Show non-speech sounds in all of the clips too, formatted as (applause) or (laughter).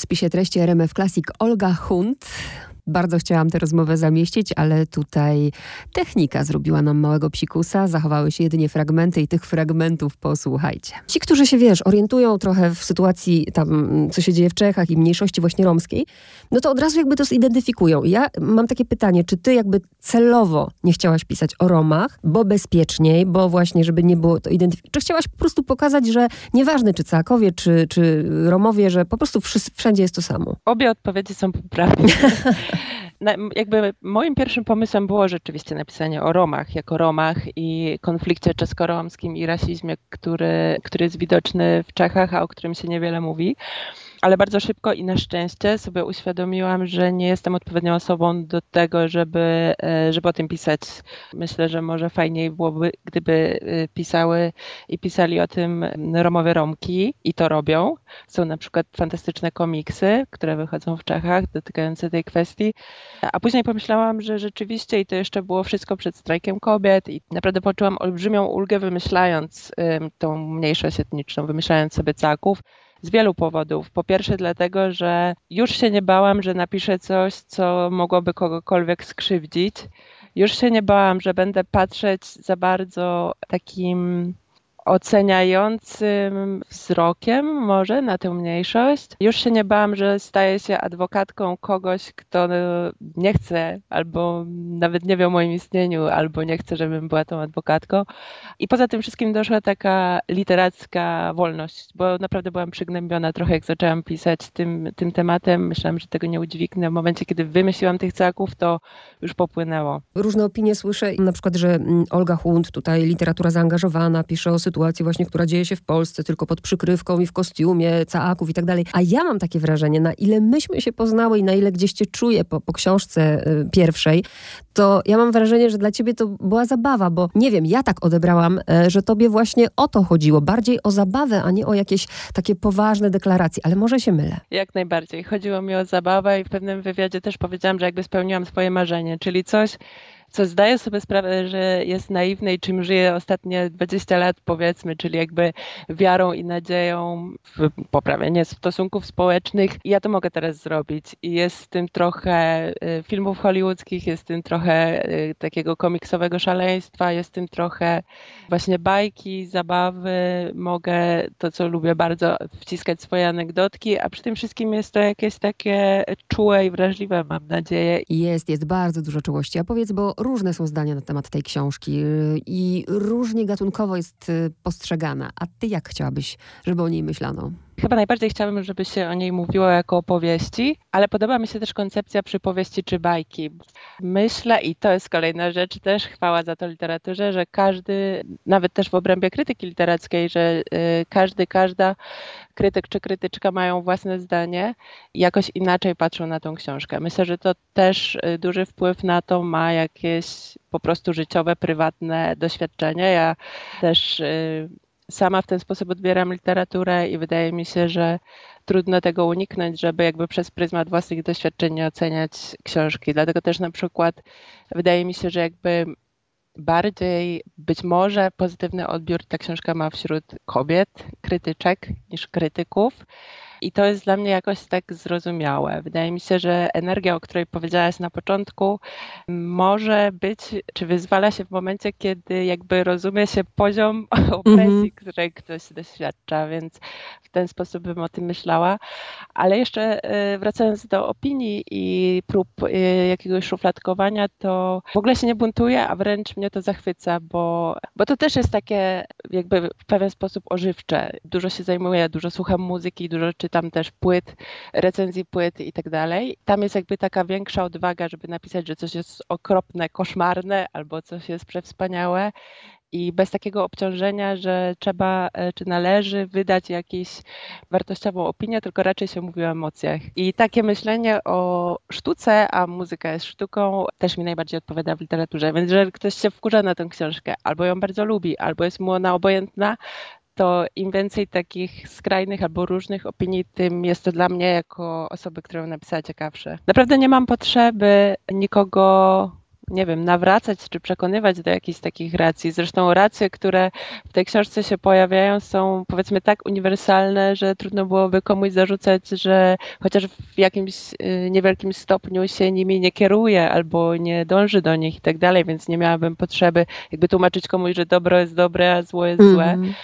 spisie treści RMF Classic Olga Hunt. Bardzo chciałam tę rozmowę zamieścić, ale tutaj technika zrobiła nam małego psikusa. Zachowały się jedynie fragmenty i tych fragmentów posłuchajcie. Ci, którzy się, wiesz, orientują trochę w sytuacji tam, co się dzieje w Czechach i mniejszości właśnie romskiej, no to od razu jakby to zidentyfikują. I ja mam takie pytanie, czy ty jakby celowo nie chciałaś pisać o Romach, bo bezpieczniej, bo właśnie, żeby nie było to identyfikować, czy chciałaś po prostu pokazać, że nieważne czy Całakowie, czy, czy Romowie, że po prostu wszędzie jest to samo? Obie odpowiedzi są poprawne. (laughs) (laughs) jakby moim pierwszym pomysłem było rzeczywiście napisanie o Romach, jako Romach i konflikcie czesko-romskim i rasizmie, który, który jest widoczny w Czechach, a o którym się niewiele mówi ale bardzo szybko i na szczęście sobie uświadomiłam, że nie jestem odpowiednią osobą do tego, żeby, e, żeby o tym pisać. Myślę, że może fajniej byłoby, gdyby e, pisały i pisali o tym Romowe Romki i to robią. Są na przykład fantastyczne komiksy, które wychodzą w Czechach dotykające tej kwestii. A później pomyślałam, że rzeczywiście i to jeszcze było wszystko przed strajkiem kobiet i naprawdę poczułam olbrzymią ulgę wymyślając tą mniejszość etniczną, wymyślając sobie caków z wielu powodów. Po pierwsze, dlatego, że już się nie bałam, że napiszę coś, co mogłoby kogokolwiek skrzywdzić. Już się nie bałam, że będę patrzeć za bardzo takim oceniającym wzrokiem może na tę mniejszość. Już się nie bałam, że staję się adwokatką kogoś, kto nie chce albo nawet nie wie o moim istnieniu, albo nie chce, żebym była tą adwokatką. I poza tym wszystkim doszła taka literacka wolność, bo naprawdę byłam przygnębiona trochę, jak zaczęłam pisać tym, tym tematem. Myślałam, że tego nie udźwignę. W momencie, kiedy wymyśliłam tych caków, to już popłynęło. Różne opinie słyszę, na przykład, że mm, Olga Hunt, tutaj literatura zaangażowana, pisze o sytuacji właśnie, która dzieje się w Polsce, tylko pod przykrywką i w kostiumie, caaków i tak dalej. A ja mam takie wrażenie, na ile myśmy się poznały i na ile gdzieś cię czuję po, po książce y, pierwszej, to ja mam wrażenie, że dla ciebie to była zabawa, bo nie wiem, ja tak odebrałam, y, że tobie właśnie o to chodziło, bardziej o zabawę, a nie o jakieś takie poważne deklaracje, ale może się mylę. Jak najbardziej. Chodziło mi o zabawę i w pewnym wywiadzie też powiedziałam, że jakby spełniłam swoje marzenie, czyli coś, co zdaję sobie sprawę, że jest naiwne i czym żyję ostatnie 20 lat, powiedzmy, czyli jakby wiarą i nadzieją w poprawienie stosunków społecznych. Ja to mogę teraz zrobić. I jest w tym trochę y, filmów hollywoodzkich, jest w tym trochę y, takiego komiksowego szaleństwa, jest w tym trochę właśnie bajki, zabawy. Mogę to, co lubię bardzo, wciskać swoje anegdotki, a przy tym wszystkim jest to jakieś takie czułe i wrażliwe, mam nadzieję. Jest, jest bardzo dużo czułości. A powiedz, bo różne są zdania na temat tej książki y, i różnie gatunkowo jest y, postrzegana. A ty jak chciałabyś, żeby o niej myślano? Chyba najbardziej chciałabym, żeby się o niej mówiło jako opowieści, ale podoba mi się też koncepcja przypowieści czy bajki. Myślę, i to jest kolejna rzecz, też chwała za to literaturze, że każdy, nawet też w obrębie krytyki literackiej, że y, każdy, każda krytyk czy krytyczka mają własne zdanie i jakoś inaczej patrzą na tą książkę. Myślę, że to też y, duży wpływ na to ma jakieś po prostu życiowe, prywatne doświadczenie. Ja też y, sama w ten sposób odbieram literaturę i wydaje mi się, że trudno tego uniknąć, żeby jakby przez pryzmat własnych doświadczeń nie oceniać książki. Dlatego też na przykład wydaje mi się, że jakby bardziej być może pozytywny odbiór ta książka ma wśród kobiet, krytyczek niż krytyków. I to jest dla mnie jakoś tak zrozumiałe. Wydaje mi się, że energia, o której powiedziałaś na początku, może być, czy wyzwala się w momencie, kiedy jakby rozumie się poziom (laughs) opresji, -hmm. której ktoś doświadcza, więc w ten sposób bym o tym myślała. Ale jeszcze e, wracając do opinii i prób e, jakiegoś szufladkowania, to w ogóle się nie buntuję, a wręcz mnie to zachwyca, bo, bo to też jest takie jakby w pewien sposób ożywcze. Dużo się zajmuję, dużo słucham muzyki, dużo czytam czytam też płyt, recenzji płyt i tak dalej. Tam jest jakby taka większa odwaga, żeby napisać, że coś jest okropne, koszmarne albo coś jest przewspaniałe i bez takiego obciążenia, że trzeba e, czy należy wydać jakąś wartościową opinię, tylko raczej się mówi o emocjach. I takie myślenie o sztuce, a muzyka jest sztuką, też mi najbardziej odpowiada w literaturze. Więc jeżeli ktoś się wkurza na tę książkę, albo ją bardzo lubi, albo jest mu ona obojętna, to im więcej takich skrajnych albo różnych opinii, tym jest to dla mnie jako osoby, którą napisała ciekawsze. Naprawdę nie mam potrzeby nikogo nie wiem, nawracać czy przekonywać do jakichś takich racji. Zresztą racje, które w tej książce się pojawiają, są powiedzmy tak uniwersalne, że trudno byłoby komuś zarzucać, że chociaż w jakimś y, niewielkim stopniu się nimi nie kieruje albo nie dąży do nich i tak dalej, więc nie miałabym potrzeby jakby tłumaczyć komuś, że dobro jest dobre, a zło jest złe. Mhm.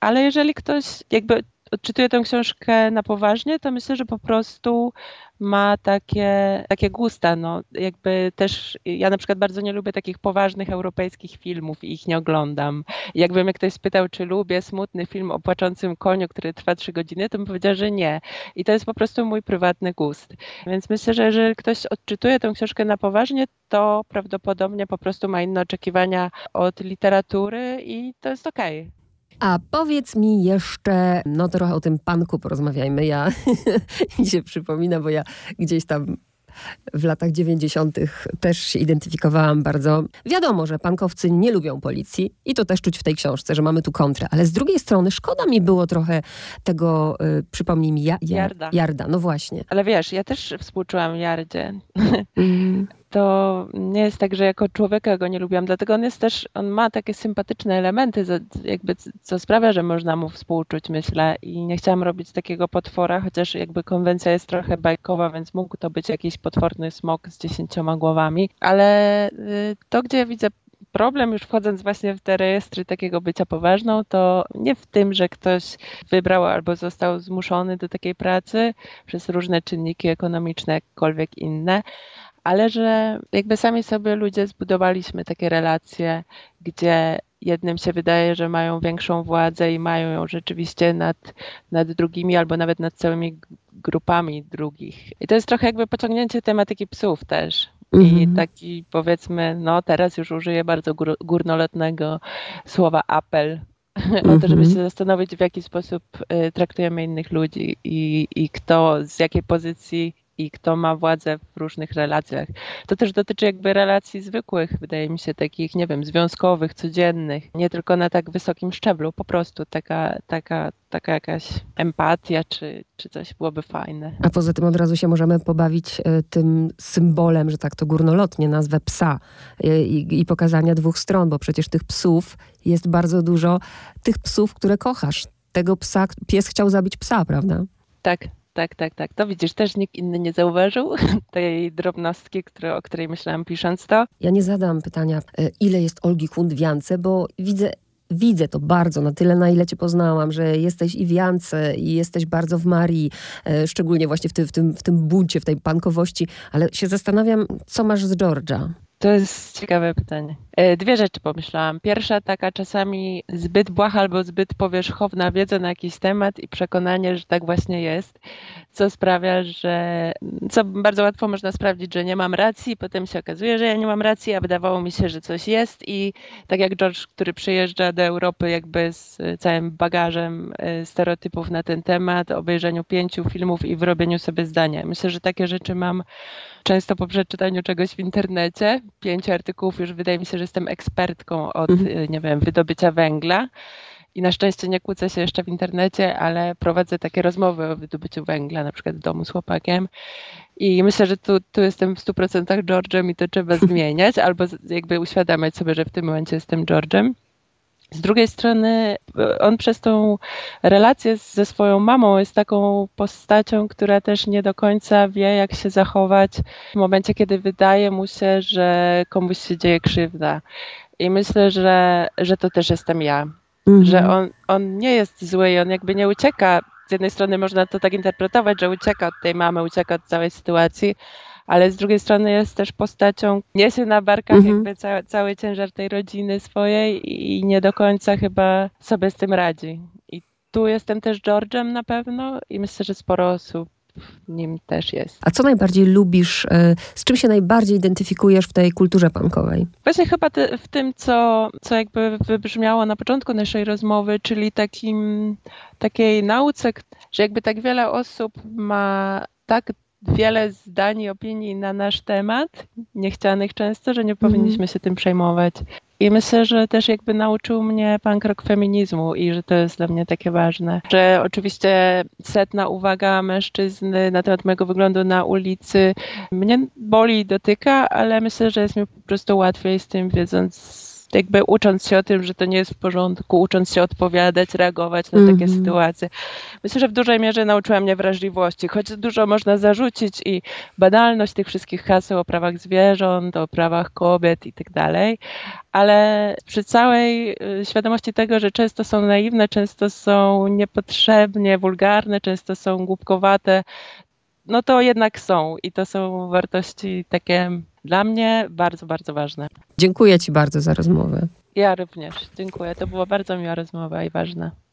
Ale jeżeli ktoś jakby odczytuje tę książkę na poważnie, to myślę, że po prostu ma takie, takie gusta. No, jakby też ja na przykład bardzo nie lubię takich poważnych europejskich filmów i ich nie oglądam. Jakby mnie ktoś spytał, czy lubię smutny film o płaczącym koniu, który trwa trzy godziny, to bym powiedziała, że nie. I to jest po prostu mój prywatny gust. Więc myślę, że jeżeli ktoś odczytuje tę książkę na poważnie, to prawdopodobnie po prostu ma inne oczekiwania od literatury i to jest okej. Okay. A powiedz mi jeszcze, no trochę o tym panku porozmawiajmy. Ja (laughs) mi się przypomina, bo ja gdzieś tam w latach 90. też się identyfikowałam bardzo. Wiadomo, że pankowcy nie lubią policji i to też czuć w tej książce, że mamy tu kontrę, ale z drugiej strony szkoda mi było trochę tego, y, przypomnij mi, ja, ja, Jarda. Jarda, no właśnie. Ale wiesz, ja też współczułam Jardzie. Mm to nie jest tak, że jako człowieka go nie lubiłam, dlatego on jest też, on ma takie sympatyczne elementy, jakby co sprawia, że można mu współczuć, myślę i nie chciałam robić takiego potwora, chociaż jakby konwencja jest trochę bajkowa, więc mógł to być jakiś potworny smok z dziesięcioma głowami, ale y, to, gdzie widzę problem, już wchodząc właśnie w te rejestry takiego bycia poważną, to nie w tym, że ktoś wybrał albo został zmuszony do takiej pracy przez różne czynniki ekonomiczne, jakkolwiek inne, ale że jakby sami sobie ludzie zbudowaliśmy takie relacje, gdzie jednym się wydaje, że mają większą władzę i mają ją rzeczywiście nad, nad drugimi albo nawet nad całymi grupami drugich. I to jest trochę jakby pociągnięcie tematyki psów też. I mhm. taki powiedzmy, no teraz już użyję bardzo gór, górnolotnego słowa apel (laughs) o to, żeby mhm. się zastanowić, w jaki sposób y, traktujemy innych ludzi i, i kto z jakiej pozycji i kto ma władzę w różnych relacjach. To też dotyczy jakby relacji zwykłych, wydaje mi się, takich, nie wiem, związkowych, codziennych, nie tylko na tak wysokim szczeblu, po prostu taka, taka, taka jakaś empatia czy, czy coś byłoby fajne. A poza tym od razu się możemy pobawić e, tym symbolem, że tak to górnolotnie nazwę psa e, i, i pokazania dwóch stron, bo przecież tych psów jest bardzo dużo, tych psów, które kochasz. Tego psa, pies chciał zabić psa, prawda? Tak, tak, tak, tak. To widzisz, też nikt inny nie zauważył (laughs) tej drobnostki, które, o której myślałam pisząc to. Ja nie zadam pytania, e, ile jest Olgi Hund w Jance, bo widzę widzę to bardzo, na tyle, na ile cię poznałam, że jesteś i w Jance, i jesteś bardzo w Marii, e, szczególnie właśnie w tym, w, tym, w tym buncie, w tej pankowości, ale się zastanawiam, co masz z Georgia? To jest ciekawe pytanie. E, dwie rzeczy pomyślałam. Pierwsza taka czasami zbyt błaha albo zbyt powierzchowna wiedza na jakiś temat i przekonanie, że tak właśnie jest, co sprawia, że co bardzo łatwo można sprawdzić, że nie mam racji, potem się okazuje, że ja nie mam racji, a wydawało mi się, że coś jest i tak jak George, który przyjeżdża do Europy jakby z całym bagażem e, stereotypów na ten temat, obejrzeniu pięciu filmów i wyrobieniu sobie zdania. Myślę, że takie rzeczy mam często po przeczytaniu czegoś w internecie. Pięć artykułów już wydaje mi się, że jestem ekspertką od, mhm. nie wiem, wydobycia węgla. I na szczęście nie kłócę się jeszcze w internecie, ale prowadzę takie rozmowy o wydobyciu węgla, na przykład w domu z chłopakiem. I myślę, że tu, tu jestem w 100% George'em i to trzeba (laughs) zmieniać, albo jakby uświadamiać sobie, że w tym momencie jestem George'em. Z drugiej strony, on przez tą relację ze swoją mamą jest taką postacią, która też nie do końca wie, jak się zachować w momencie, kiedy wydaje mu się, że komuś się dzieje krzywda. I myślę, że, że to też jestem ja. Mhm. Że on, on nie jest zły i on jakby nie ucieka. Z jednej strony można to tak interpretować, że ucieka od tej mamy, ucieka od całej sytuacji, ale z drugiej strony jest też postacią, niesie na barkach mhm. jakby ca cały ciężar tej rodziny swojej i nie do końca chyba sobie z tym radzi. I tu jestem też George'em na pewno i myślę, że sporo osób nim też jest. A co najbardziej lubisz, e, z czym się najbardziej identyfikujesz w tej kulturze punkowej? Właśnie chyba te, w tym, co, co jakby wybrzmiało na początku naszej rozmowy, czyli takim, takiej nauce, że jakby tak wiele osób ma tak wiele zdań i opinii na nasz temat, niechcianych często, że nie mhm. powinniśmy się tym przejmować. I myślę, że też jakby nauczył mnie punk rock feminizmu i że to jest dla mnie takie ważne. Że oczywiście setna uwaga mężczyzny na temat mojego wyglądu na ulicy mnie boli i dotyka, ale myślę, że jest mi po prostu łatwiej z tym wiedząc jakby ucząc się o tym, że to nie jest w porządku, ucząc się odpowiadać, reagować na takie Mhm. sytuacje. Myślę, że w dużej mierze nauczyła mnie wrażliwości, choć dużo można zarzucić i banalność tych wszystkich haseł o prawach zwierząt, o prawach kobiet i tak dalej, ale przy całej y, świadomości tego, że często są naiwne, często są niepotrzebnie wulgarne, często są głupkowate, no to jednak są i to są wartości takie dla mnie bardzo, bardzo ważne. Dziękuję Ci bardzo za rozmowę. Ja również. Dziękuję. To była bardzo miła rozmowa i ważna.